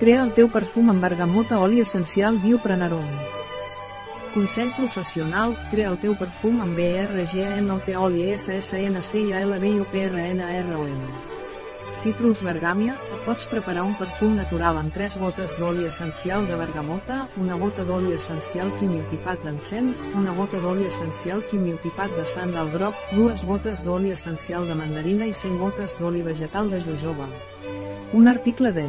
Crea el teu perfum amb bergamota oli essencial Bioprenarom. Consell professional, crea el teu perfum amb BRGMT oli SSNCILBIOPRNROM. Citrus bergàmia, pots preparar un perfum natural amb 3 gotes d'oli essencial de bergamota, una gota d'oli essencial quimiotipat d'encens, una gota d'oli essencial quimiotipat de sàndal groc, dues gotes d'oli essencial de mandarina i 100 gotes d'oli vegetal de jojoba. Un article de